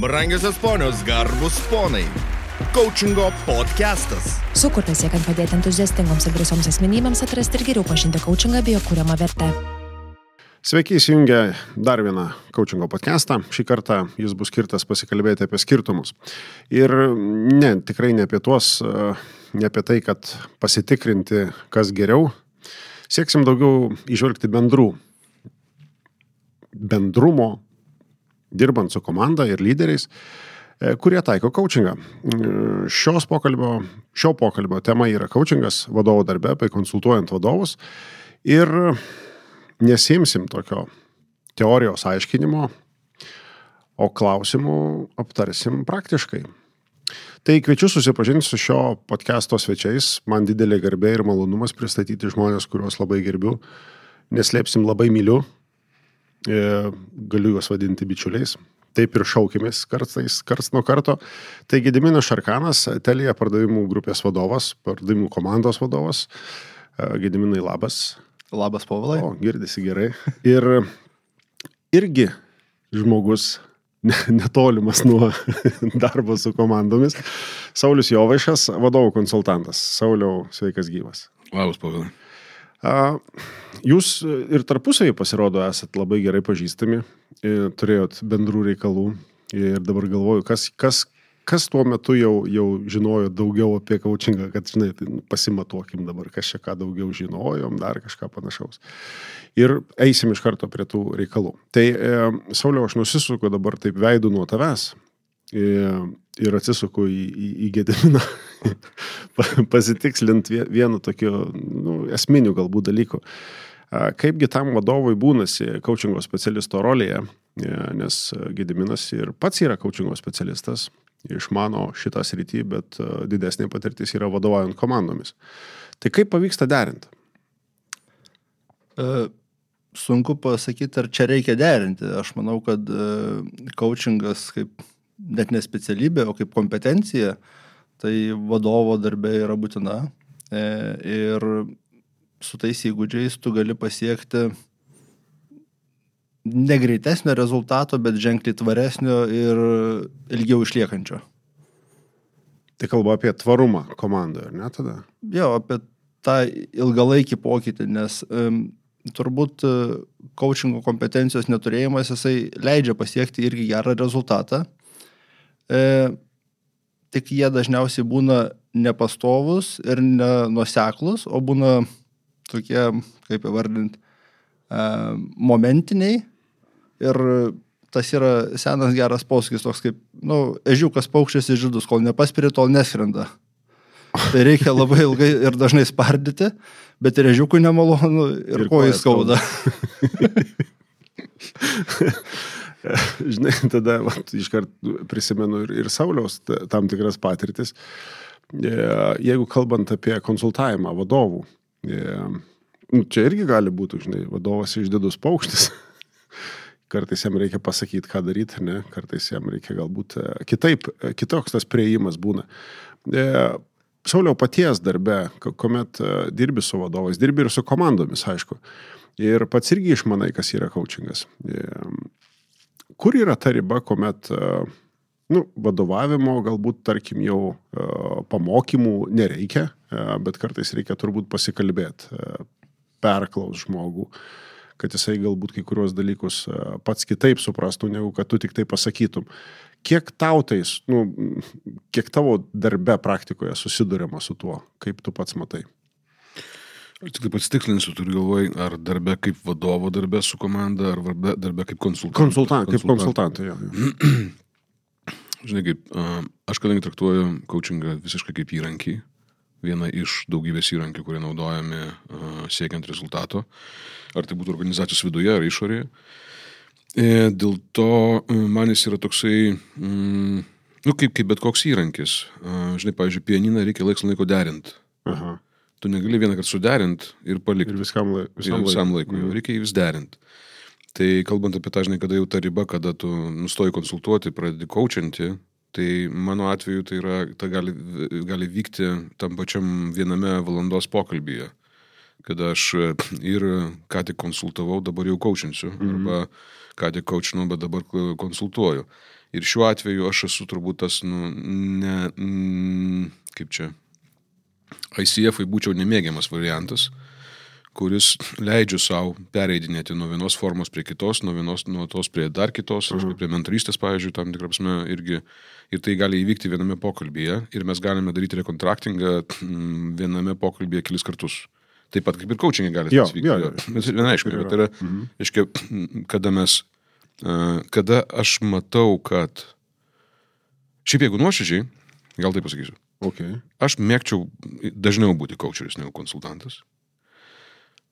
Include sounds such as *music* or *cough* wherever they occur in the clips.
Brangiosios ponios, garbus ponai. Coachingo podcastas. Sukurtas siekiant padėti entuziastingoms ir drąsioms asmenybėms atrasti ir geriau pažinti coachingą bei jo kūriamą vertę. Sveiki įsijungę dar vieną coachingo podcastą. Šį kartą jis bus skirtas pasikalbėti apie skirtumus. Ir ne, tikrai ne apie tuos, ne apie tai, kad pasitikrinti, kas geriau. Sieksim daugiau išvelgti bendrų, bendrumo, dirbant su komanda ir lyderiais, e, kurie taiko coachingą. E, šios pokalbio, šio pokalbio tema yra coachingas vadovo darbe, bei konsultuojant vadovus. Ir nesimsim tokio teorijos aiškinimo, o klausimų aptarsim praktiškai. Tai kviečiu susipažinti su šio podcast'o svečiais. Man didelė garbė ir malonumas pristatyti žmonės, kuriuos labai gerbiu. Neslėpsim, labai myliu. E, galiu juos vadinti bičiuliais. Taip ir šaukimės kartais, karts nuo karto. Tai Gediminas Šarkanas, Telija pardavimų grupės vadovas, pardavimų komandos vadovas. E, Gediminai labas. Labas, Povilai. O, girdisi gerai. Ir irgi žmogus netolimas nuo *laughs* darbo su komandomis. Saulis Jovaišas, vadovų konsultantas. Sauliau, sveikas gyvas. Labas, Pavilai. Jūs ir tarpusavį pasirodo esat labai gerai pažįstami, turėjot bendrų reikalų ir dabar galvoju, kas, kas, kas tuo metu jau, jau žinojo daugiau apie coachingą, kad, žinai, tai nu, pasimatuokim dabar, kas čia ką daugiau žinojom, dar kažką panašaus. Ir eisim iš karto prie tų reikalų. Tai, e, Sauliau, aš nusisuku dabar taip veidų nuo tavęs e, ir atsisuku į, į, į Gediminą, *laughs* pasitikslint vienu tokiu nu, esminiu galbūt dalyku. Kaipgi tam vadovui būnasi coachingo specialisto rolėje, e, nes Gediminas ir pats yra coachingo specialistas, išmano šitą sritį, bet e, didesnė patirtis yra vadovaujant komandomis. Tai kaip pavyksta derinti? E, sunku pasakyti, ar čia reikia derinti. Aš manau, kad coachingas kaip net ne specialybė, o kaip kompetencija, tai vadovo darbė yra būtina. E, ir su tais įgūdžiais tu gali pasiekti negreitesnio rezultato, bet ženkliai tvaresnio ir ilgiau išliekančio. Tai kalba apie tvarumą komandoje, ar ne tada? Jo, apie tą ilgalaikį pokytį, nes um, turbūt coachingo kompetencijos neturėjimas, jisai leidžia pasiekti irgi gerą rezultatą. E, tik jie dažniausiai būna nepastovus ir nenuseklus, o būna tokie, kaip įvardinti, e, momentiniai Ir tas yra senas geras posakis, toks kaip, na, nu, ežiukas paukščias į žydus, kol nepaspiri, tol neskrenda. Tai reikia labai ilgai ir dažnai spardyti, bet ir ežiukui nemalonu ir, ir ko jis skauda. *laughs* *laughs* Žinai, tada va, iškart prisimenu ir, ir Sauliaus tam tikras patirtis. E, jeigu kalbant apie konsultavimą vadovų, e, nu, čia irgi gali būti, žinai, vadovas išdidus paukštis *laughs* kartais jam reikia pasakyti, ką daryti, ne, kartais jam reikia galbūt e, kitaip, kitoks tas prieimas būna. Sauliau paties darbe, kuomet dirbi su vadovais, dirbi ir su komandomis, aišku. Ir pats irgi išmanai, kas yra coachingas. Kur yra ta riba, kuomet nu, vadovavimo galbūt, tarkim, jau pamokymų nereikia, bet kartais reikia turbūt pasikalbėti, perklaus žmogų kad jisai galbūt kai kurios dalykus e, pats kitaip suprastų, negu kad tu tik tai pasakytum. Kiek tau tais, nu, kiek tavo darbe praktikoje susidurima su tuo, kaip tu pats matai? Tik pasitikslinsiu, turiu galvoj, ar darbė kaip vadovo darbė su komanda, ar darbė kaip konsultantas. Konsultant, kaip konsultantai, jo. *clears throat* Žinai, kaip, aš kadangi traktuoju coachingą visiškai kaip įrankį, viena iš daugybės įrankių, kurie naudojami siekiant rezultato, ar tai būtų organizacijos viduje ar išorėje. E, dėl to man jis yra toksai, mm, nu kaip, kaip bet koks įrankis. Žinai, pavyzdžiui, pianiną reikia laiks laiko derinti. Aha. Tu negali vieną kartą suderinti ir palikti. Ir viskam, lai, visam, visam laikui. Mhm. Reikia vis derinti. Tai kalbant apie tą, žinai, kada jau ta riba, kada tu nustoji konsultuoti, pradedi kočianti, Tai mano atveju tai, yra, tai gali, gali vykti tam pačiam viename valandos pokalbyje, kada aš *clears throat* ir ką tik konsultavau, dabar jau kočinsiu, mm -hmm. arba ką tik kočinau, bet dabar konsultuoju. Ir šiuo atveju aš esu turbūt tas, nu, ne, mm, kaip čia, ICF-ai būčiau nemėgiamas variantas, kuris leidžiu savo pereidinėti nuo vienos formos prie kitos, nuo vienos, nuo tos prie dar kitos, -huh. prie mentorystės, pavyzdžiui, tam tikrą prasme irgi. Ir tai gali įvykti viename pokalbyje ir mes galime daryti rekontraktingą mm, viename pokalbyje kelis kartus. Taip pat kaip ir coachingai gali Jo, vykti. jo, jo. Bet vienaiškai, bet tai yra, Mhm. reiškia, kada mes, a, kada aš matau, kad šiaip jeigu nuoširdžiai, gal tai pasakysiu, Okay. aš mėgčiau dažniau būti coacheris negu konsultantas.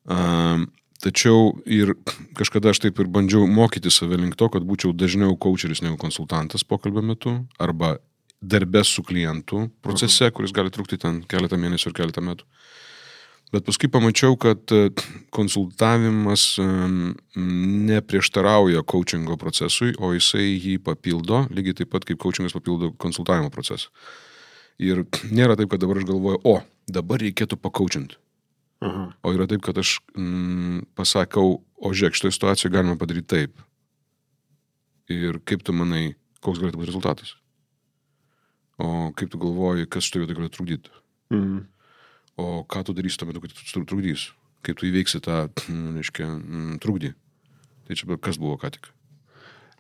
Um, tačiau ir kažkada aš taip ir bandžiau mokyti save link to, kad būčiau dažniau coacheris negu konsultantas pokalbio metu arba darbė su klientu procese, kuris gali trukti ten keletą mėnesių ir keletą metų. Bet paskui pamačiau, kad e, konsultavimas neprieštarauja coachingo procesui, o jisai jį papildo, lygiai taip pat kaip coachingas papildo konsultavimo procesą. Ir nėra taip, kad dabar aš galvoju, o dabar reikėtų pakaučinti. Aha. O yra taip, kad aš mm, pasakau, o žiūrėk, šitoje situacijoje galima padaryti taip. Ir kaip tu manai, koks galėtų būti rezultatas? O kaip tu galvoji, kas šitoje vietoje galėtų trukdyti? Mhm. O ką tu darysi tuo metu, kai tu trukdys? Kaip tu įveiksi tą, mm, *clears throat* reiškia, mm, trukdį? Tai čia kas buvo ką tik?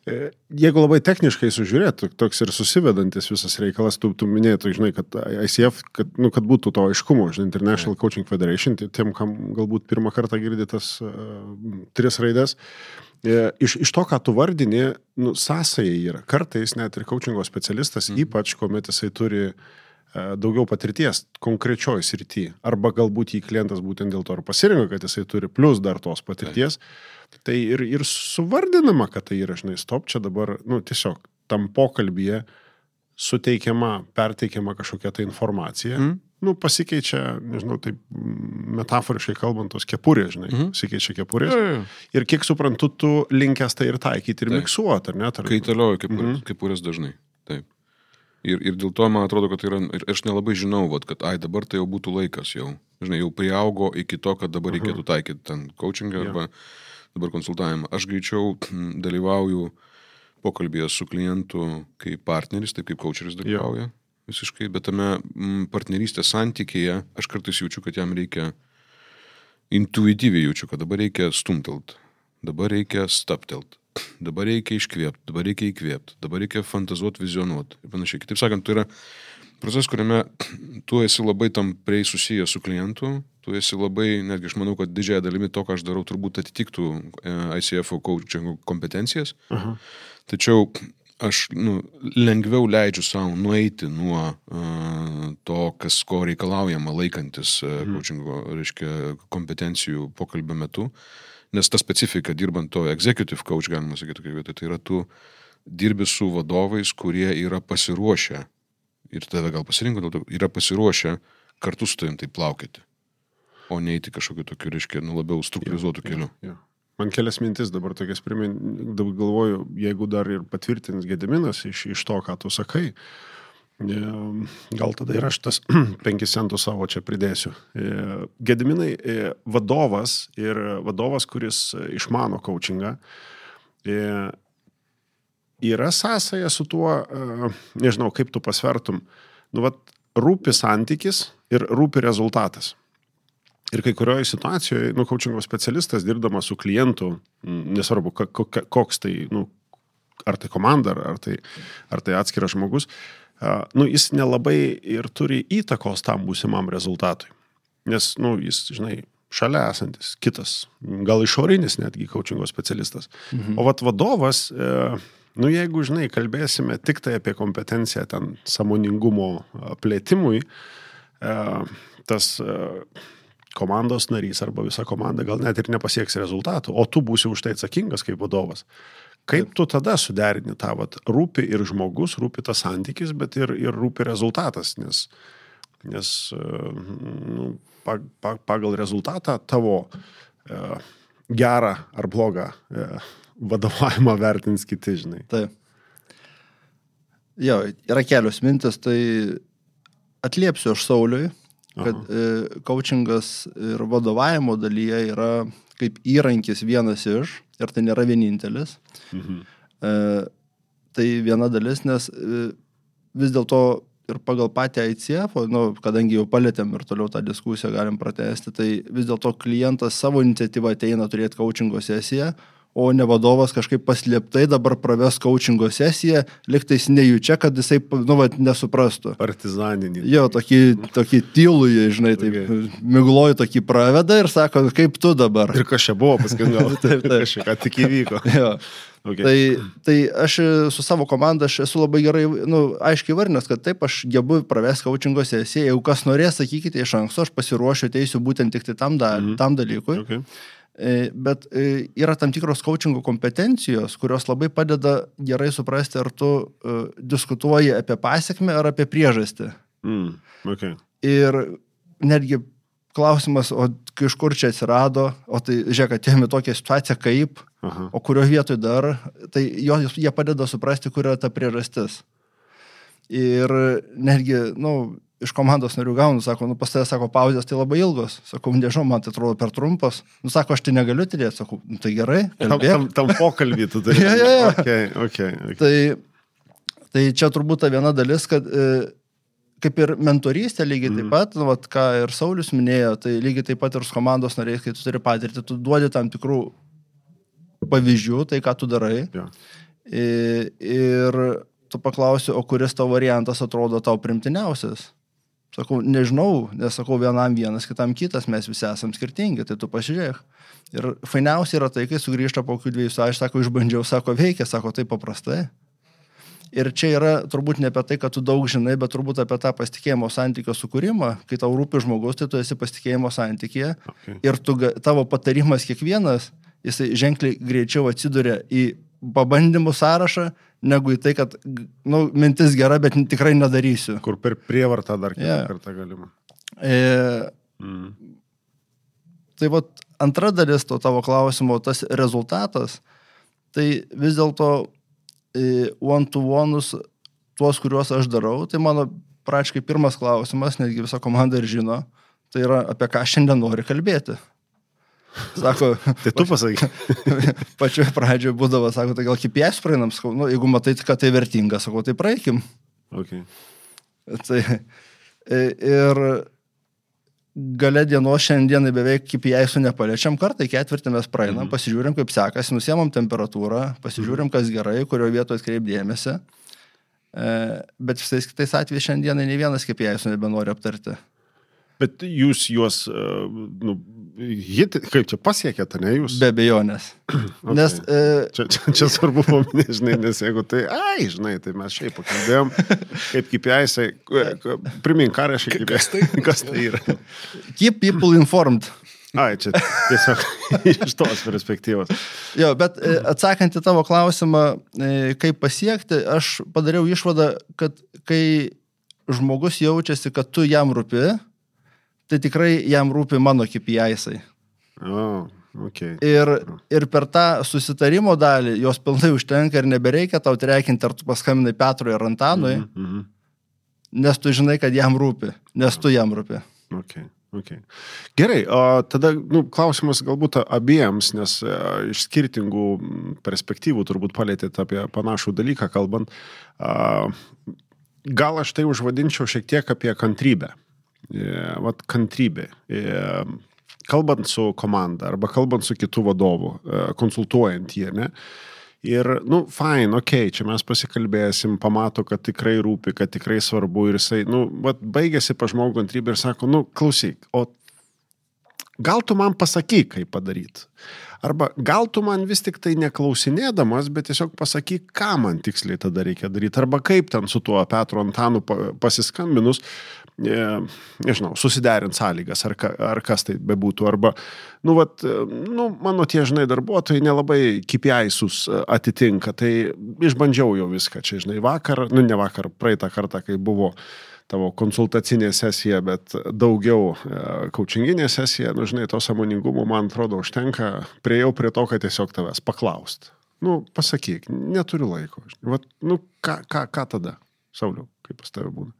E, Jeigu labai techniškai sužiūrėtų, toks ir susivedantis visas reikalas, tu, tu minėjai, žinai, kad ICF, kad, nu, kad būtų to aiškumo, žinai, International Coaching Federation, tiem, kam galbūt pirmą kartą girdi tas uh, tris raidės, e, iš, iš to, ką tu vardini, nu, sąsajai yra. Kartais net ir coachingo specialistas, mm. ypač kuomet jisai turi uh, daugiau patirties konkrečioj srity, arba galbūt jį klientas būtent dėl to ir pasirinko, kad jisai turi plus dar tos patirties. Tai. Tai ir, ir suvardinama, kad tai yra, žinai, stop, čia dabar, nu, tiesiog tam pokalbėje suteikiama, perteikiama kažkokia tai informacija. Mm. Nu, pasikeičia, nežinau, taip metaforiškai kalbant, tos kepurės, žinai, mm. pasikeičia kepurės. Jo, jo. Ir kiek suprantu, tu linkęs tai ir taikyti, ir Taip. miksuoti, ar ne? Tarp... Kaitalioju kepurės, Mhm. mm -hmm. kepurės dažnai. Taip. Ir, ir dėl to man atrodo, kad tai yra, ir aš nelabai žinau, vat, kad, ai, dabar tai jau būtų laikas jau. Žinai, jau priaugo iki to, kad dabar reikėtų taikyti ten coachingą Jo. arba dabar konsultavimą. Aš greičiau mm, dalyvauju pokalbėje su klientu kaip partneris, taip kaip coacheris dalyvauja. Visiškai, bet tame mm, partnerystės santykėje aš kartais jaučiu, kad jam reikia, intuityviai jaučiu, kad dabar reikia stumtelt, dabar reikia staptelt, dabar reikia iškvėpti, dabar reikia įkvėpti, dabar reikia fantazuoti, vizionuoti ir panašiai. Kitaip sakant, tai yra procesas, kuriame tu esi labai tampriai susijęs su klientu, tu esi labai, netgi aš manau, kad didžiąją dalimi to, ką aš darau, turbūt atitiktų e, ICF coaching kompetencijas. Aha. Tačiau aš nu, lengviau leidžiu savo nueiti nuo uh, to, kas ko reikalaujama laikantis uh, coachingo, reiškia, kompetencijų pokalbio metu. Nes ta specifika, dirbant to executive coach, galima sakyti, tokia vieta, tai yra tu dirbi su vadovais, kurie yra pasiruošę, ir tave gal pasirinko, dėl to yra pasiruošę kartu su tavim tai plaukėti, o neiti kažkokiu tokiu, reiškia, nu, labiau struktūrizuotų keliu. Jo. Man kelias mintis dabar tokias primin, dabar galvoju, jeigu dar ir patvirtins Gediminas iš, iš to, ką tu sakai, e, gal tada ir aš tas *clears throat* penkis centus savo čia pridėsiu. E, Gediminai, e, vadovas ir vadovas, kuris išmano coachingą, e, yra sąsaja su tuo, e, nežinau, kaip tu pasvertum, nu, vat, rūpi santykis ir rūpi rezultatas. Ir kai kurioje situacijoje, nu, coachingo specialistas dirbdamas su klientu, nesvarbu, koks tai, nu, ar tai komanda, ar, tai, ar tai atskiras žmogus, a, nu, jis nelabai ir turi įtakos tam būsimam rezultatui. Nes, nu, jis, žinai, šalia esantis kitas, gal išorinis netgi coachingo specialistas. Mhm. O vat vadovas, e, nu, jeigu, žinai, kalbėsime tik tai apie kompetenciją ten samoningumo plėtimui, e, tas e, komandos narys arba visa komanda gal net ir nepasieks rezultatų, o tu būsi už tai atsakingas kaip vadovas. Kaip tu tada suderini tą, vat, rūpi ir žmogus, rūpi tas santykis, bet ir, ir rūpi rezultatas, nes, nes e, nu, pa- pa- pagal rezultatą tavo e, gerą ar blogą e, vadovavimą vertins kiti, žinai. Taip. Jo, yra kelios mintis, tai atliepsiu aš Sauliui, kad e, coachingas ir vadovavimo dalyje yra kaip įrankis vienas iš, ir tai nėra vienintelis. Mhm. E, Tai viena dalis, nes e, vis dėlto ir pagal patį ICF, nu, kadangi jau palėtėm ir toliau tą diskusiją galim pratesti, tai vis dėlto klientas savo iniciatyvą ateina turėti coachingo sesiją, o ne vadovas kažkaip paslėptai dabar praves coachingo sesiją, liktais nejučia, kad jisai, nu, va, nesuprastų. Partizaninį. Jo, tokį, tokį tylų, žinai, taip, Okay. migloju tokį praveda ir sako, kaip tu dabar. Ir kas čia buvo paskui, gal *laughs* Taip, taip. *laughs* Čia ką tik įvyko. Jo. Okay. Tai, tai aš su savo komanda, aš esu labai gerai, nu, aiškiai varnęs, kad taip aš gebu pravesti coachingo sesiją. Jeigu kas norės, sakykite iš anksto, aš pasiruošiu, teisiu būtent tik tai tam, da, Mhm. tam dalykui. Okay. E, Bet e, yra tam tikros coachingo kompetencijos, kurios labai padeda gerai suprasti, ar tu e, diskutuoji apie pasiekmę ar apie priežastį. Mm. Okay. Ir netgi klausimas, o iš kur čia atsirado, o tai žiūrėk, atėjome tokią situaciją kaip, Aha. o kurio vietoj dar, tai jo, jie padeda suprasti, kur yra ta priežastis. Ir netgi, na, nu, iš komandos narių gaunu, sako, nu pas tavęs, sako, pauzės tai labai ilgos. Sakau, nežinau, man tai atrodo per trumpas. Nu, sako, aš tai negaliu tylėti, sakau, nu, tai gerai. Tam, tam, tam pokalbį tu *laughs* turi. Jo, jo, jo. Okay, okay, okay. Tai, tai čia turbūt ta viena dalis, kad e, kaip ir mentorystė lygiai taip pat, nu, vat, ką ir Saulis minėjo, tai lygiai taip pat ir su komandos nariais, kai tu turi patirtį, tu duodi tam tikrų pavyzdžių, tai ką tu darai. Jo. I- Ir tu paklausi, o kuris tavo variantas atrodo tau primtiniausias. Sakau, nežinau, nes sakau, vienam vienas, kitam kitas, mes visi esame skirtingi, tai tu pasižiūrėk. Ir fainiausia yra tai, kai sugrįžta po kokių dviejų savaičių, sako, išbandžiau, sako, veikia, sako, tai paprastai. Ir čia yra turbūt ne apie tai, kad tu daug žinai, bet turbūt apie tą pasitikėjimo santykio sukūrimą. Kai tau rūpi žmogus, tai tu esi pasitikėjimo santykėje. Okay. Ir tu, tavo patarimas kiekvienas, jisai ženkliai greičiau atsiduria į pabandymų sąrašą, negu į tai, kad nu, mintis gera, bet tikrai nedarysiu. Kur per prievartą dar Jo. kartą galima. E, Mm. tai vat antra dalis to tavo klausimo, tas rezultatas, tai vis dėlto e, one-to-one'us, tuos, kuriuos aš darau, tai mano praškai pirmas klausimas, netgi visa komanda ir žino, tai yra apie ką šiandien nori kalbėti. Sako, Tai tu pasakyk. *laughs* pačioje pradžioje būdavo, sako, tai gal kipės praeinam, sakau, nu, jeigu matai, kad tai vertinga, sakau, tai praeikim. Okay. Tai, e, ir gale dienos šiandienai beveik KPI-sų nepaliečiam, kartą ketvirtį mes praeinam, Mhm. pasižiūrim, kaip sekasi, nusiemam temperatūrą, pasižiūrim, kas gerai, kurio vietoje atkreipdėmėsi. E, Bet visais kitais atvejais šiandienai ne vienas KPI-sų nebenori aptarti. Bet jūs juos, uh, nu, hit, kaip čia pasiekėte, ne jūs? Be abejonės. *clears throat* Okay. Nes e, Čia, čia, čia svarbu paminėti, žinai, nes jeigu tai, ai, žinai, tai mes šiaip pakalbėjom, kaip KPI, primink, ką reiškia KPI. Kas tai? *laughs* Kas tai yra? keep people informed. Ai, čia tiesiog *laughs* iš tos perspektyvos. Jo, bet e, atsakant į tavo klausimą, e, kaip pasiekti, aš padariau išvadą, kad kai žmogus jaučiasi, kad tu jam rūpi, tai tikrai jam rūpi mano KPI-sai. O, ok. Ir, ir per tą susitarimo dalį jos pilnai užtenka ir nebereikia tau trekinti, ar tu paskambinai Petrui ar Antanui, mm. Mhm. nes tu žinai, kad jam rūpi, nes tu jam rūpi. Okay. Okay. Gerai, o tada nu, klausimas galbūt abiems, nes e, iš skirtingų perspektyvų turbūt palėtėte apie panašų dalyką kalbant. A, gal aš tai užvadinčiau šiek tiek apie kantrybę. E, vat kantrybė. E, kalbant su komanda arba kalbant su kitu vadovu, e, konsultuojant jį, ne? Ir, nu, fine, ok, čia mes pasikalbėsim, pamato, kad tikrai rūpi, kad tikrai svarbu ir jisai, nu, vat, baigėsi pa žmogų antrybė ir sako, nu, klausyk, o gal tu man pasakyk, kaip padaryti. Arba gal tu man vis tik tai neklausinėdamas, bet tiesiog pasakyk, ką man tiksliai tada reikia daryti. Arba kaip ten su tuo Petru Antanu pa- pasiskambinus, e, nežinau, susiderint sąlygas, ar, ka, ar kas tai bebūtų. Arba, nu, vat, e, nu, mano tie, žinai, darbuotojai nelabai KPI-sus atitinka. Tai išbandžiau jau viską čia, žinai, vakar, nu, ne vakar, praeitą kartą, kai buvo tavo konsultacinė sesija, bet daugiau coachinginė sesija, nu, žinai, to samoningumo, man atrodo, užtenka. Priejau prie to, kad tiesiog tavęs paklaust. Nu, pasakyk, neturiu laiko. Vat, nu, ką, ką, ką tada, Sauliau, kaip pas tave būna?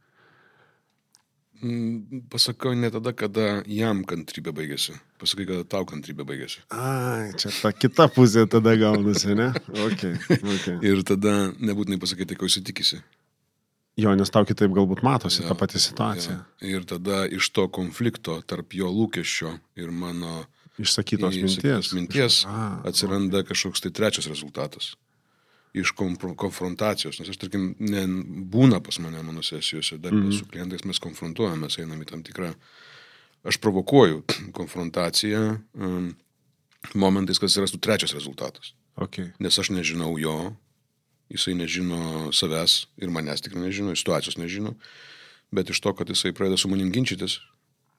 mm, pasakau ne tada, kada jam kantrybė baigėsi. Pasakai, kada tau kantrybė baigėsi. Ai, čia ta kita pusė tada gaunasi, ne? *laughs* Okay, okay. Ir tada nebūtinai pasakai tai, ko įsitikisi. Jo, nes tau kitaip galbūt matosi ta pati situacija. Ja. Ir tada iš to konflikto tarp jo lūkesčio ir mano Išsakytos minties. išsakytos minties A, atsiranda kažkoks tai trečias rezultatas. Iš konfrontacijos, nes aš, tarkim, ne, būna pas mane mano sesijose, dar mm. su klientais mes konfrontuojame, einame į tam tikrą, aš provokuoju *clears throat* konfrontaciją um, momentais, kad atsirastų trečias rezultatas. Okay. Nes aš nežinau jo, jisai nežino savęs ir manęs tikrai nežino, situacijos nežino, bet iš to, kad jisai pradeda su manim ginčytis,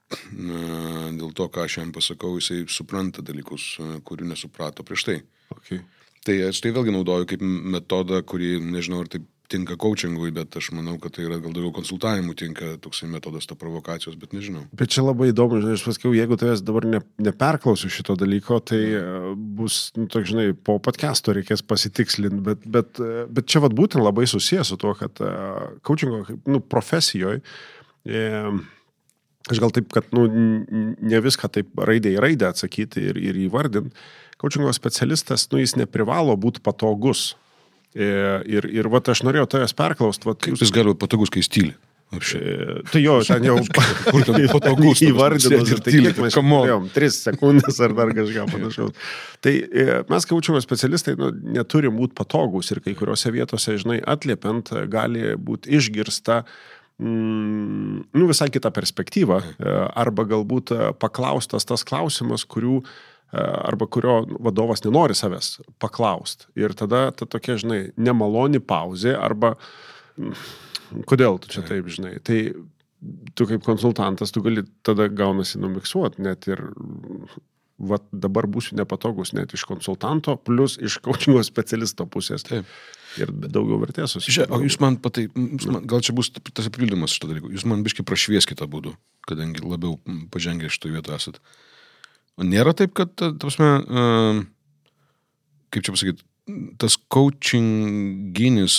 *clears throat* dėl to, ką aš jam pasakau, jisai supranta dalykus, kurių nesuprato prieš tai. Okay. Tai aš tai vėlgi naudoju kaip metodą, kurį nežinau, ar tai tinka coachingui, bet aš manau, kad tai yra gal daugiau konsultavimų tinka toksai metodas to provokacijos, bet nežinau. Bet čia labai įdomu, žinai, aš pasakiau, jeigu tavęs dabar ne, neperklausiu šito dalyko, tai e, bus, nu, toks, žinai, po podcast'o reikės pasitikslinti, bet, bet, e, bet čia vad būtent labai susijęs su tuo, kad uh, coachingo, nu, profesijoje, e, aš gal taip, kad, nu, ne viską taip raidė į raidę atsakyti ir, ir įvardinti, coachingo specialistas, nu, jis neprivalo būti patogus. E, Ir, ir va, aš norėjau tavęs perklausti, Kaip jis gali būti patogus, kai? Apšiai. E, Tai jo, ten jau *laughs* patogus, sėdi ir tai kiek mes kalbėjom, tris sekundės ar dar kažką *laughs* panašaus. Tai e, mes kaučiamo specialistai nu, neturim būti patogus ir kai kuriuose vietose, žinai, atliepiant gali būti išgirsta mm, nu, visai kita perspektyva e, arba galbūt paklaustas tas klausimas, kurių e, arba kurio vadovas nenori savęs paklausti. Ir tada ta tokia, žinai, nemaloni pauzė arba kodėl tu čia taip, žinai. Tai tu kaip konsultantas, tu gali tada gaunasi numiksuoti net ir va, dabar būsiu nepatogus net iš konsultanto, plus iš coachingo specialisto pusės. Taip. Ir daugiau vertės Žiūrėk, o jūs man patai, jūs man, gal čia bus tas papildymas šito dalyko, jūs man biškai prašvieskite būdų, kadangi labiau pažengę šitoje vietoje esat. Nėra taip, kad, ta ta prasme, uh, kaip čia pasakyti, tas coachinginis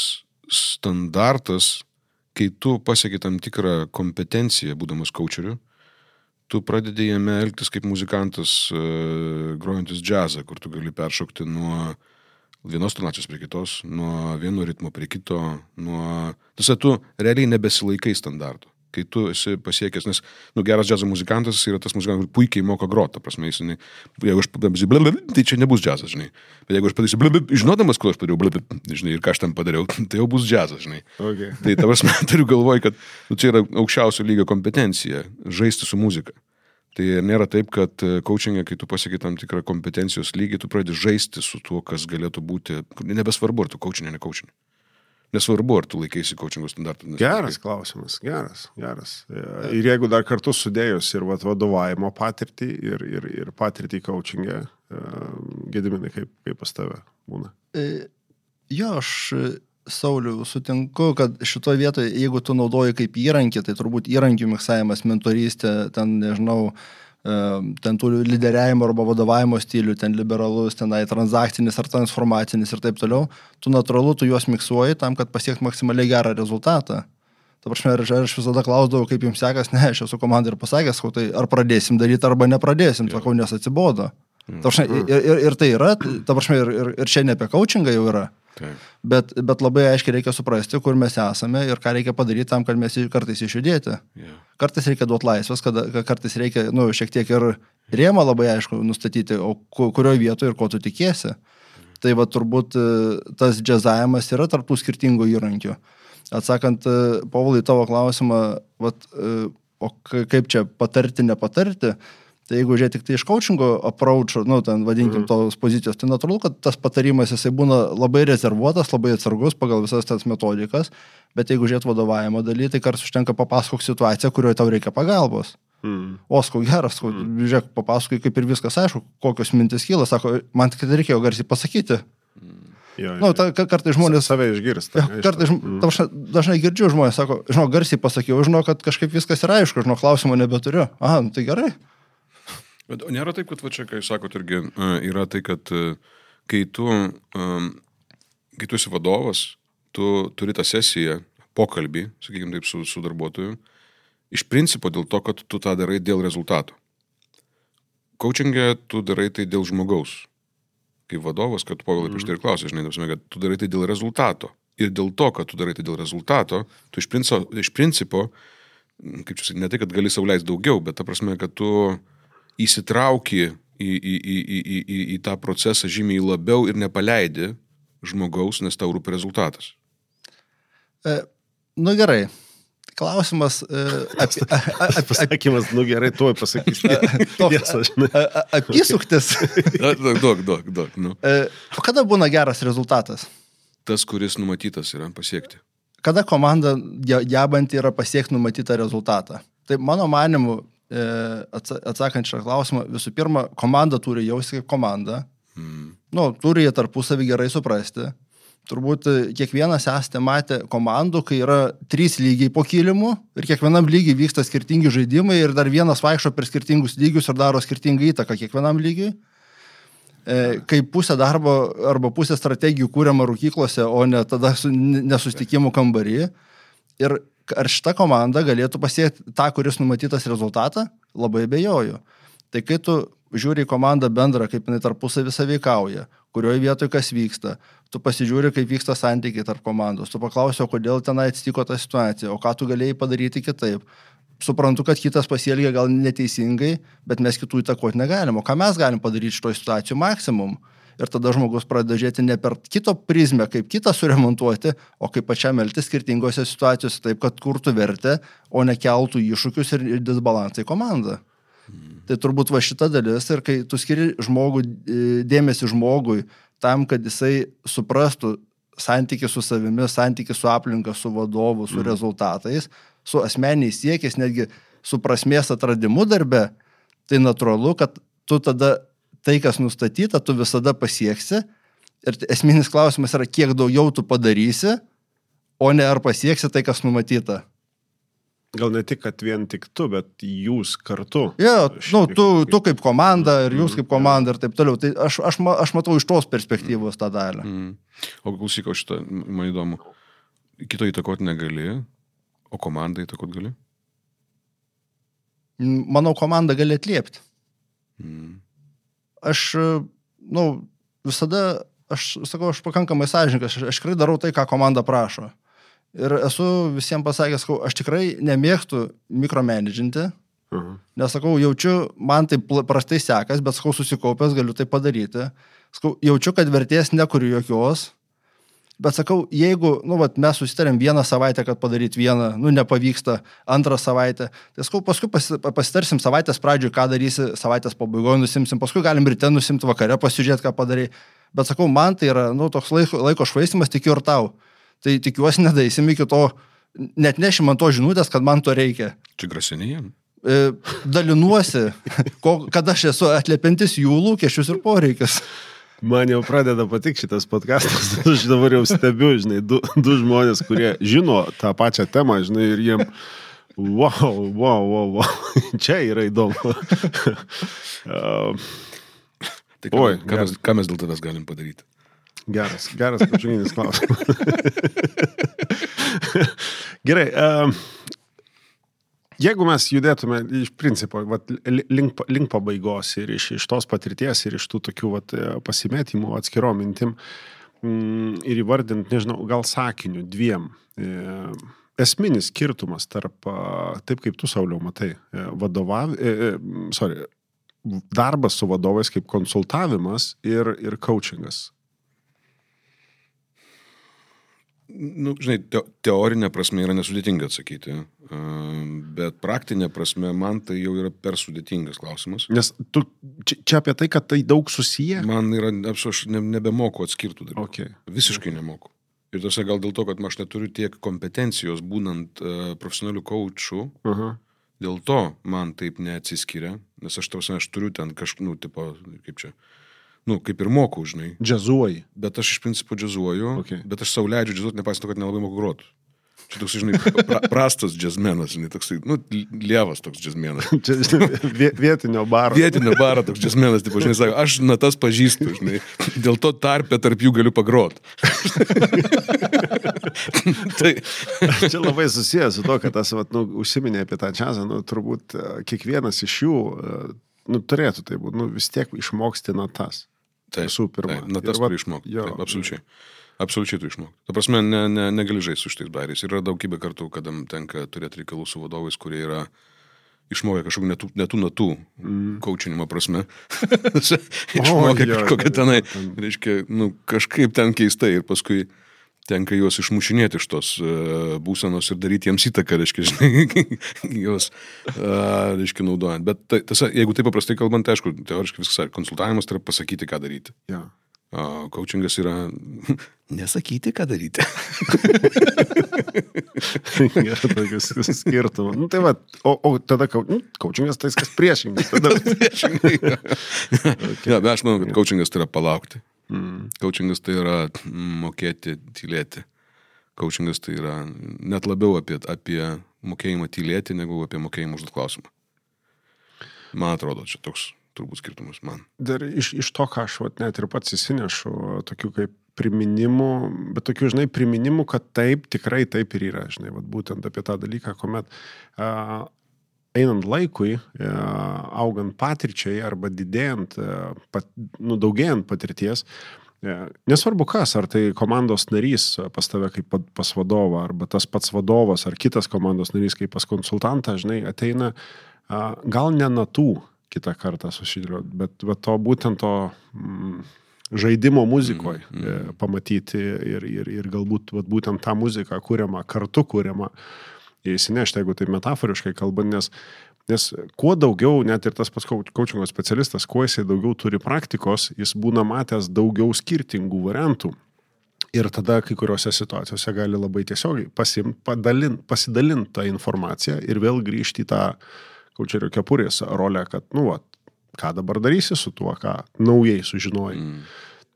standartas, kai tu pasieki tam tikrą kompetenciją, būdamas coacheriu, tu pradedi jame elgtis kaip muzikantas, uh, grojantis džiazą, kur tu gali peršokti nuo vienos tonacijos prie kitos, nuo vieno ritmo prie kito, nuo... Tiesa, tu realiai nebesilaikai standartų. Kai tu esi pasiekęs, nes, nu, geras džiazo muzikantas yra tas muzikantas, kuris puikiai moka groti, ta prasme, jis, jeigu aš padarysiu, blablabla, tai čia nebus džiazas, žinai. Bet jeigu aš padarysiu, blablabla, žinodamas, ko aš padariau, blablabla, žinai, ir ką aš tam padariau, *laughs* tai jau bus džiazas, žinai. Okay. Tai ta prasme, *laughs* turiu galvoj, kad nu, čia yra aukščiausio lygio kompetencija - žaisti su muzika. Tai nėra taip, kad coachingė, kai tu pasiekai tam tikrą kompetencijos lygį, tu pradedi žaisti su tuo, kas galėtų būti. Nebesvarbu, ar tu coachinė, ne coachinė. Nesvarbu, ar tu laikaisi coachingo standartų. Geras klausimas, geras, geras. Ir jeigu dar kartu sudėjus ir vat, vadovavimo patirtį, ir, ir, ir patirtį coachingę, gediminai, kaip, kaip pas tave būna. E, Jo, aš e, Sauliu sutinku, kad šitoje vietoje, jeigu tu naudoji kaip įrankį, tai turbūt įrankių miksavimas, mentorystė, ten, nežinau, e, ten tų lyderiavimo arba vadovavimo stilių, ten liberalus, tenai transakcinis ar transformacinis ir taip toliau, tu natūralu, tu juos miksuoji tam, kad pasiekti maksimaliai gerą rezultatą. Ta prasme, ar aš visada klausdavau, kaip jums sekas, ne, aš esu komandai ir pasakęs, tai ar pradėsim daryti, arba nepradėsim, sakau, nes atsibodo. Ta prasme, ir, ir, ir tai yra, ta prasme, ir, ir, ir čia ne apie coachingą jau yra. Taip. Bet, bet labai aiškiai reikia suprasti, kur mes esame ir ką reikia padaryti tam, kad mes kartais išjudėti. Yeah. Kartais reikia duoti laisvės, kad kartais reikia, nu, šiek tiek ir rėmą labai aišku nustatyti, o ku- kurioje vietoje ir ko tu tikiesi. Tai va turbūt e, tas džiazavimas yra tarptų skirtingų įrankių. Atsakant, e, Paulai, tavo klausimą, vat, e, o kaip čia patarti, nepatarti, tai jeigu žiūrėti tik tai iš coachingo approach, nu, ten vadinkim tos pozicijos, tai natūralu, kad tas patarimas jisai būna labai rezervuotas, labai atsargus pagal visas tas metodikas, bet jeigu žiūrėt vadovavimo daly, tai kartais užtenka papasakok situaciją, kurioje tau reikia pagalbos. Mm. O, skau geras, skau, žiūrėk, papasakoji, kaip ir viskas aišku, kokios mintis kyla, sako, man tik tai reikėjo garsiai pasakyti. Jo, Na, nu, ta, ka- kartais žmonės... save išgirsta. Jo, Kartais mm. dažnai girdžiu žmonės, sako, žinau, garsiai pasakiau, žinau, kad kažkaip viskas yra aišku, žinau, klausimų nebeturiu. Aha, nu, tai gerai. Bet nėra taip, kad va čia, kai sakot, irgi a, yra tai, kad a, kai tu, um, kai tu esi vadovas, tu turi tą sesiją, pokalbį, sakykime taip, su, su darbuotoju Iš principo dėl to, kad tu tą darai dėl rezultato. Coachingė tu darai tai dėl žmogaus. Kaip vadovas, kad povilai prieš tai ir klausai, žinai, tapsime, kad tu darai tai dėl rezultato. Ir dėl to, kad tu darai tai dėl rezultato, tu iš principo, iš principo kaip čia sakyti, ne tai, kad gali sauliais daugiau, bet ta prasme, kad tu įsitrauki į, į, į, į, į, į, į tą procesą žymiai labiau ir nepaleidi žmogaus, nes tau rūpi rezultatas. E, nu gerai. Klausimas e, *laughs* apie... Pasakymas, nu gerai, tuoj pasakysiu. Apysuktis. *laughs* Duok, duok, duok. Nu. E, o kada būna geras rezultatas? Tas, kuris numatytas yra pasiekti. Kada komanda ge- gebanti yra pasiekti numatytą rezultatą? Tai mano manimu, atsakant šią klausimą, visų pirma, komanda turi jausti kaip komanda. Mm. Nu, turi jie tarpusavį gerai suprasti. Turbūt e, kiekvienas esate matę komandų, kai yra trys lygiai po kilimu ir kiekvienam lygiai vyksta skirtingi žaidimai ir dar vienas vaikšto per skirtingus lygius ir daro skirtingą įtaką kiekvienam lygiui. E, Kai pusė darbo arba pusė strategijų kūriama rūkyklose, o ne tada su- n- nesustikimų kambarį. Ir ar šita komanda galėtų pasiekti tą, kuris numatytas rezultatą, labai bejoju. Tai kai tu žiūri į komandą bendrą, kaip jinai tarpusavį saveikauja, kurioje vietoje kas vyksta, tu pasižiūri, kaip vyksta santykiai tarp komandos, tu paklausi, kodėl tenai atsitiko ta situacija, o ką tu galėjai padaryti kitaip. Suprantu, kad kitas pasielgia gal neteisingai, bet mes kitų įtakoti negalim. O ką mes galim padaryti šitoje situacijoje maksimum? Ir tada žmogus pradeda žiūrėti ne per kito prizmę, kaip kitą suremontuoti, o kaip pačiam elgtis skirtingose situacijose, taip, kad kurtų vertę, o ne keltų iššūkius ir, ir disbalansą į komandą. Tai turbūt va šita dalis ir kai tu skiri žmogų, e, dėmesį žmogui tam, kad jisai suprastų santykių su savimi, santykių su aplinka, su vadovu, su rezultatais, su asmeniais siekiais, netgi su prasmės atradimu darbe, tai natūralu, kad tu tada tai, kas nustatyta, tu visada pasieksi. Ir esminis klausimas yra, kiek daugiau tu padarysi, o ne ar pasieksi tai, kas numatyta. Gal ne tik, kad vien tik tu, bet jūs kartu. Jo, nu, Šiek tu, tu kaip komanda ir jūs kaip komanda ir taip toliau. Tai aš, aš, aš matau iš tos perspektyvos tą dalį. Mm. O klausyk, o šitą, man įdomu, kito įtakoti negali, o komandą įtakoti gali? Manau, komanda gali atliepti. Mm. Aš, nu, visada, aš sakau, aš pakankamai sąžininkas, aš, aš tikrai darau tai, ką komanda prašo. Ir esu visiems pasakęs, sakau, aš tikrai nemėgstu mikromanaginti, Aha. Nes sakau, jaučiu, man tai prastai sekas, bet sakau, susikaupęs galiu tai padaryti. Sakau, jaučiu, kad vertės nekuriu jokios. Bet sakau, jeigu, nu, vat, mes susitarėm vieną savaitę, kad padaryti vieną, nu, nepavyksta, antrą savaitę, tai sakau, paskui pasi, pasitarsim savaitės pradžioje, ką darysi, savaitės pabaigoje nusimsim, paskui galim ryte nusimti vakare, pasižiūrėti, ką padarai. Bet sakau, man tai yra, nu, toks laiko, laiko švaistimas, tikiu ir tau. Tai tikiuosi, nedaisim iki to, net nešim man to žinutės, kad man to reikia Čia grasinėjim. e, dalinuosi, ko, kad aš esu atliepiantis jų lūkesčius ir poreikius. Man jau pradeda patikti šitas podcastas, *laughs* aš dabar jau stebiu, žinai, du, du žmonės, kurie žino tą pačią temą, žinai, ir jiem, wow, wow, wow, wow. *laughs* čia yra įdomu. Uh, *laughs* Tai ką, Oi, ką, mes, ką mes dėl tavęs galim padaryti? Geras, geras pažinginis klausimas. Gerai. Um, jeigu mes judėtume iš principo vat, li- link, link pabaigos ir iš, iš tos patirties ir iš tų tokių vat, pasimetymų atskirom mintim mm, ir įvardint, nežinau, gal sakiniu dviem. E, esminis skirtumas tarp, taip kaip tu Sauliau matai, e, vadovav, e, e, sorry, darbas su vadovais kaip konsultavimas ir, ir coachingas. Nu, žinai, te, teorinė prasme yra nesudėtinga atsakyti, a, bet praktinė prasme man tai jau yra per sudėtingas klausimas. Nes tu čia, čia apie tai, kad tai daug susiję. Man yra, aš ne, nebemoku atskirtų dalykų. Okay. Visiškai nemoku. Ir tas gal dėl to, kad aš neturiu tiek kompetencijos būnant uh, profesionaliu coachu, Aha. dėl to man taip neatsiskiria, nes aš, tavas, aš turiu ten kažkaip, nu, tipo, kaip čia, nu, kaip ir moku, žinai. Džiazuoji. Bet aš iš principo džiazuoju, Okay. bet aš savo leidžiu džiazuoti, nepaisant to, kad nelabai moku groti. Čia toks, žinai, pra, prastas džiazmenas, žinai, toks, nu, lievas toks džiazmenas. *laughs* Vietinio baro. Vietinio baro toks džiazmenas, tipo, žinai, sako, aš natas pažįstu, žinai, dėl to tarpę tarp jų galiu pagrot. *laughs* tai, Čia labai susijęs su to, kad tas, vat, nu, užsiminė apie tą džiazą, nu, turbūt e, kiekvienas iš jų, e, nu, turėtų tai būti, nu, vis tiek išmoksti natas. Taip, Visų pirma. Taip, na, tas turi išmokti. jo. Taip, absoliučiai. Absoliučiai tu išmokti. Ta prasme, ne, ne, negali žaisti su šitais bairiais. Yra daugybė kartų, kada tenka turėti reikalų su vadovais, kurie yra išmokę kažkokių netų, netų natų mm. coachinimo prasme. *laughs* išmokę jo, kažkokią ten- tenai, ten- reiškia, nu, kažkaip ten keistai ir paskui tenka juos išmušinėti iš tos uh, būsenos ir daryti jiems įtaką, reiškia, *laughs* žinai, juos, uh, reiškia, naudojant. Bet tai, tiesa, jeigu taip paprastai kalbant, tai aišku, teoriškai viskas, konsultavimas tai yra pasakyti, ką daryti. Ja. O coachingas yra *laughs* nesakyti, ką daryti. *laughs* Yra tokius skirtumų. Nu, tai va, o, o tada nu, kaučingas tai kas priešingas. Tada... ja, bet aš manau, kad coachingas tai yra palaukti. Mm. Coachingas tai yra mokėti tylėti. Coachingas tai yra net labiau apie, apie mokėjimą tylėti, negu apie mokėjimą užduoti klausimą. Man atrodo, čia toks turbūt skirtumas man. Dar iš, iš to, ką aš vat, net ir pats įsinešu, tokių kaip priminimų, bet tokių, žinai, priminimų, kad taip, tikrai taip ir yra, žinai, vat, būtent apie tą dalyką, kuomet a, einant laikui, a, augant patirčiai arba didėjant, a, pat, nu, daugėjant patirties, a, nesvarbu kas, ar tai komandos narys pas tave kaip pa- pas vadovą, arba tas pats vadovas, ar kitas komandos narys kaip pas konsultantą, žinai, ateina gal ne natų kitą kartą susidėliot, bet va, to būtent to mm, žaidimo muzikoje mm, mm. pamatyti ir, ir, ir galbūt vat, būtent tą muziką kūriamą, kartu kūriamą įsinešti, jeigu tai metaforiškai kalbant, nes, nes kuo daugiau, net ir tas pats kočingo specialistas, kuo jisai daugiau turi praktikos, jis būna matęs daugiau skirtingų variantų. Ir tada kai kuriuose situacijose gali labai tiesiogiai pasim, padalin, pasidalinti tą informaciją ir vėl grįžti į tą kaučerio kepurės rolę, kad, nu, va, ką dabar darysi su tuo, ką naujai sužinojai. Mm.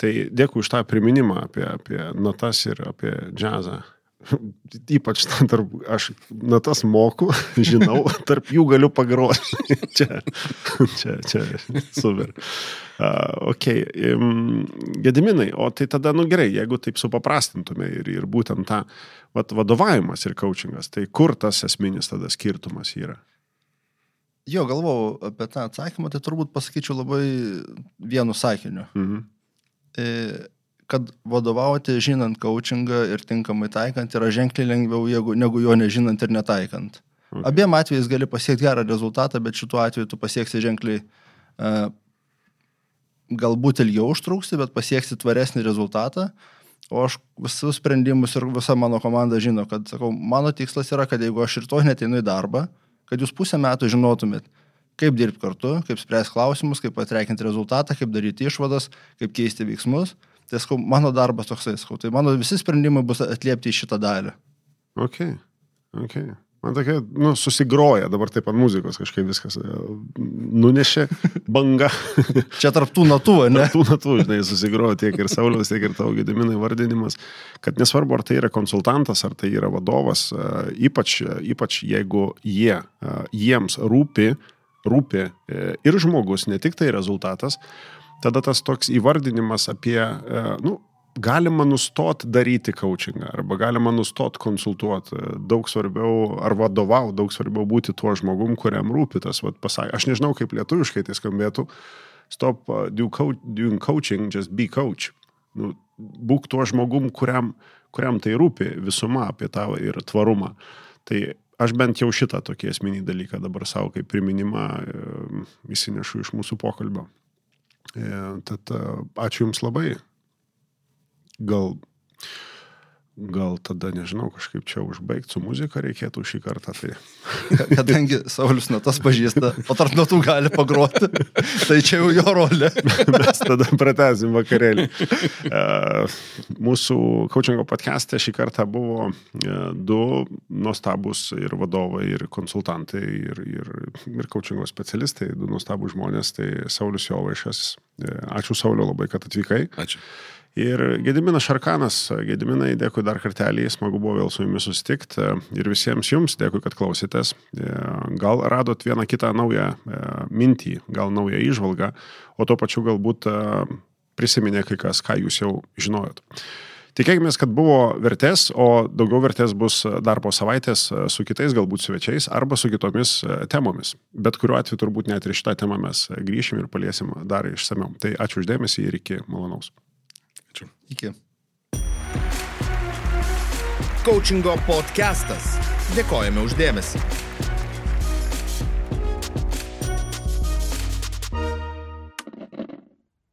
Tai dėkui už tą priminimą apie, apie natas ir apie džiazą. *laughs* Ypač ten tarp, aš natas moku, *laughs* žinau, *laughs* tarp jų galiu pagroti. čia, čia, čia, super. Uh, ok, um, Gediminai, o tai tada, nu gerai, jeigu taip supaprastintume ir, ir būtent tą vat, vadovavimas ir coachingas, tai kur tas esminis tada skirtumas yra? Jo, galvojau apie tą atsakymą, tai turbūt pasakyčiau labai vienu sakiniu. Mhm. E, kad vadovauti žinant coachingą ir tinkamai taikant yra ženkliai lengviau jeigu, negu jo nežinant ir netaikant. Okay. Abiem atvejais gali pasiekti gerą rezultatą, bet šituo atveju tu pasieksi ženkliai, uh, galbūt ilgiau užtruksi, bet pasieksi tvaresnį rezultatą. O aš visus sprendimus ir visa mano komanda žino, kad, sakau, mano tikslas yra, kad jeigu aš ir to neteinu į darbą, kad jūs pusę metų žinotumėt, kaip dirbti kartu, kaip spręsti klausimus, kaip atreikinti rezultatą, kaip daryti išvadas, kaip keisti veiksmus. Tai sakau, mano darbas toksai, sakau, tai mano visi sprendimai bus atliepti į šitą dalį. Ok, ok. Man tokia, nu, susigroja dabar taip ant muzikos kažkaip viskas e, nunešė banga. *laughs* Čia tarptų natų, ne? Tų natų, žinai, susigrojo tiek ir Sauliaus, tiek ir tavo gediminai vardinimas, kad nesvarbu, ar tai yra konsultantas, ar tai yra vadovas, e, ypač, ypač jeigu jie, e, jiems rūpi, rūpi e, ir žmogus, ne tik tai rezultatas, tada tas toks įvardinimas apie, e, nu, galima nustot daryti coachingą arba galima nustot konsultuoti. Daug svarbiau, ar vadovau, daug svarbiau būti tuo žmogum, kuriam rūpi tas, pasakė. Aš nežinau, kaip lietuviškai tai skambėtų. Stop uh, do co doing coaching, just be coach. Nu, būk tuo žmogum, kuriam, kuriam tai rūpi visuma apie tavo ir tvarumą. Tai aš bent jau šitą tokį esminį dalyką dabar savo kaip priminimą e, įsinešu iš mūsų pokalbio. E, tad e, ačiū Jums labai. Gal, gal tada, nežinau, kažkaip čia užbaigti su muzika reikėtų šį kartą. Tai Kadangi Saulis natas pažįsta, o tarp natų gali pagroti, tai čia jau jo rolė. *laughs* mes tada pratesim vakarėlį. E, Mūsų coachingo podcast'e šį kartą buvo e, du nuostabus ir vadovai, ir konsultantai, ir, ir, ir coachingo specialistai, du nuostabus žmonės, tai Saulis Jovaišas. E, Ačiū Saulio labai, kad atvykai. Ačiū. Ir Gediminas Šarkanas, Gediminai, dėkui dar kartelį, smagu buvo vėl su jumis susitikti. Ir visiems jums dėkui, kad klausėtės. E, Gal radot vieną kitą naują e, mintį, gal naują išvalgą, o tuo pačiu galbūt e, prisiminė kai kas, ką jūs jau žinojot. Tikėkime, kad buvo vertės, o daugiau vertės bus dar po savaitės su kitais galbūt svečiais arba su kitomis e, temomis. Bet kuriuo atveju turbūt net ir šitą temą mes grįšim ir paliesim dar išsameu. Tai ačiū uždėmesį ir iki malonaus. Ačiū. Iki. Coachingo podcastas. Dėkojame uždėmesi.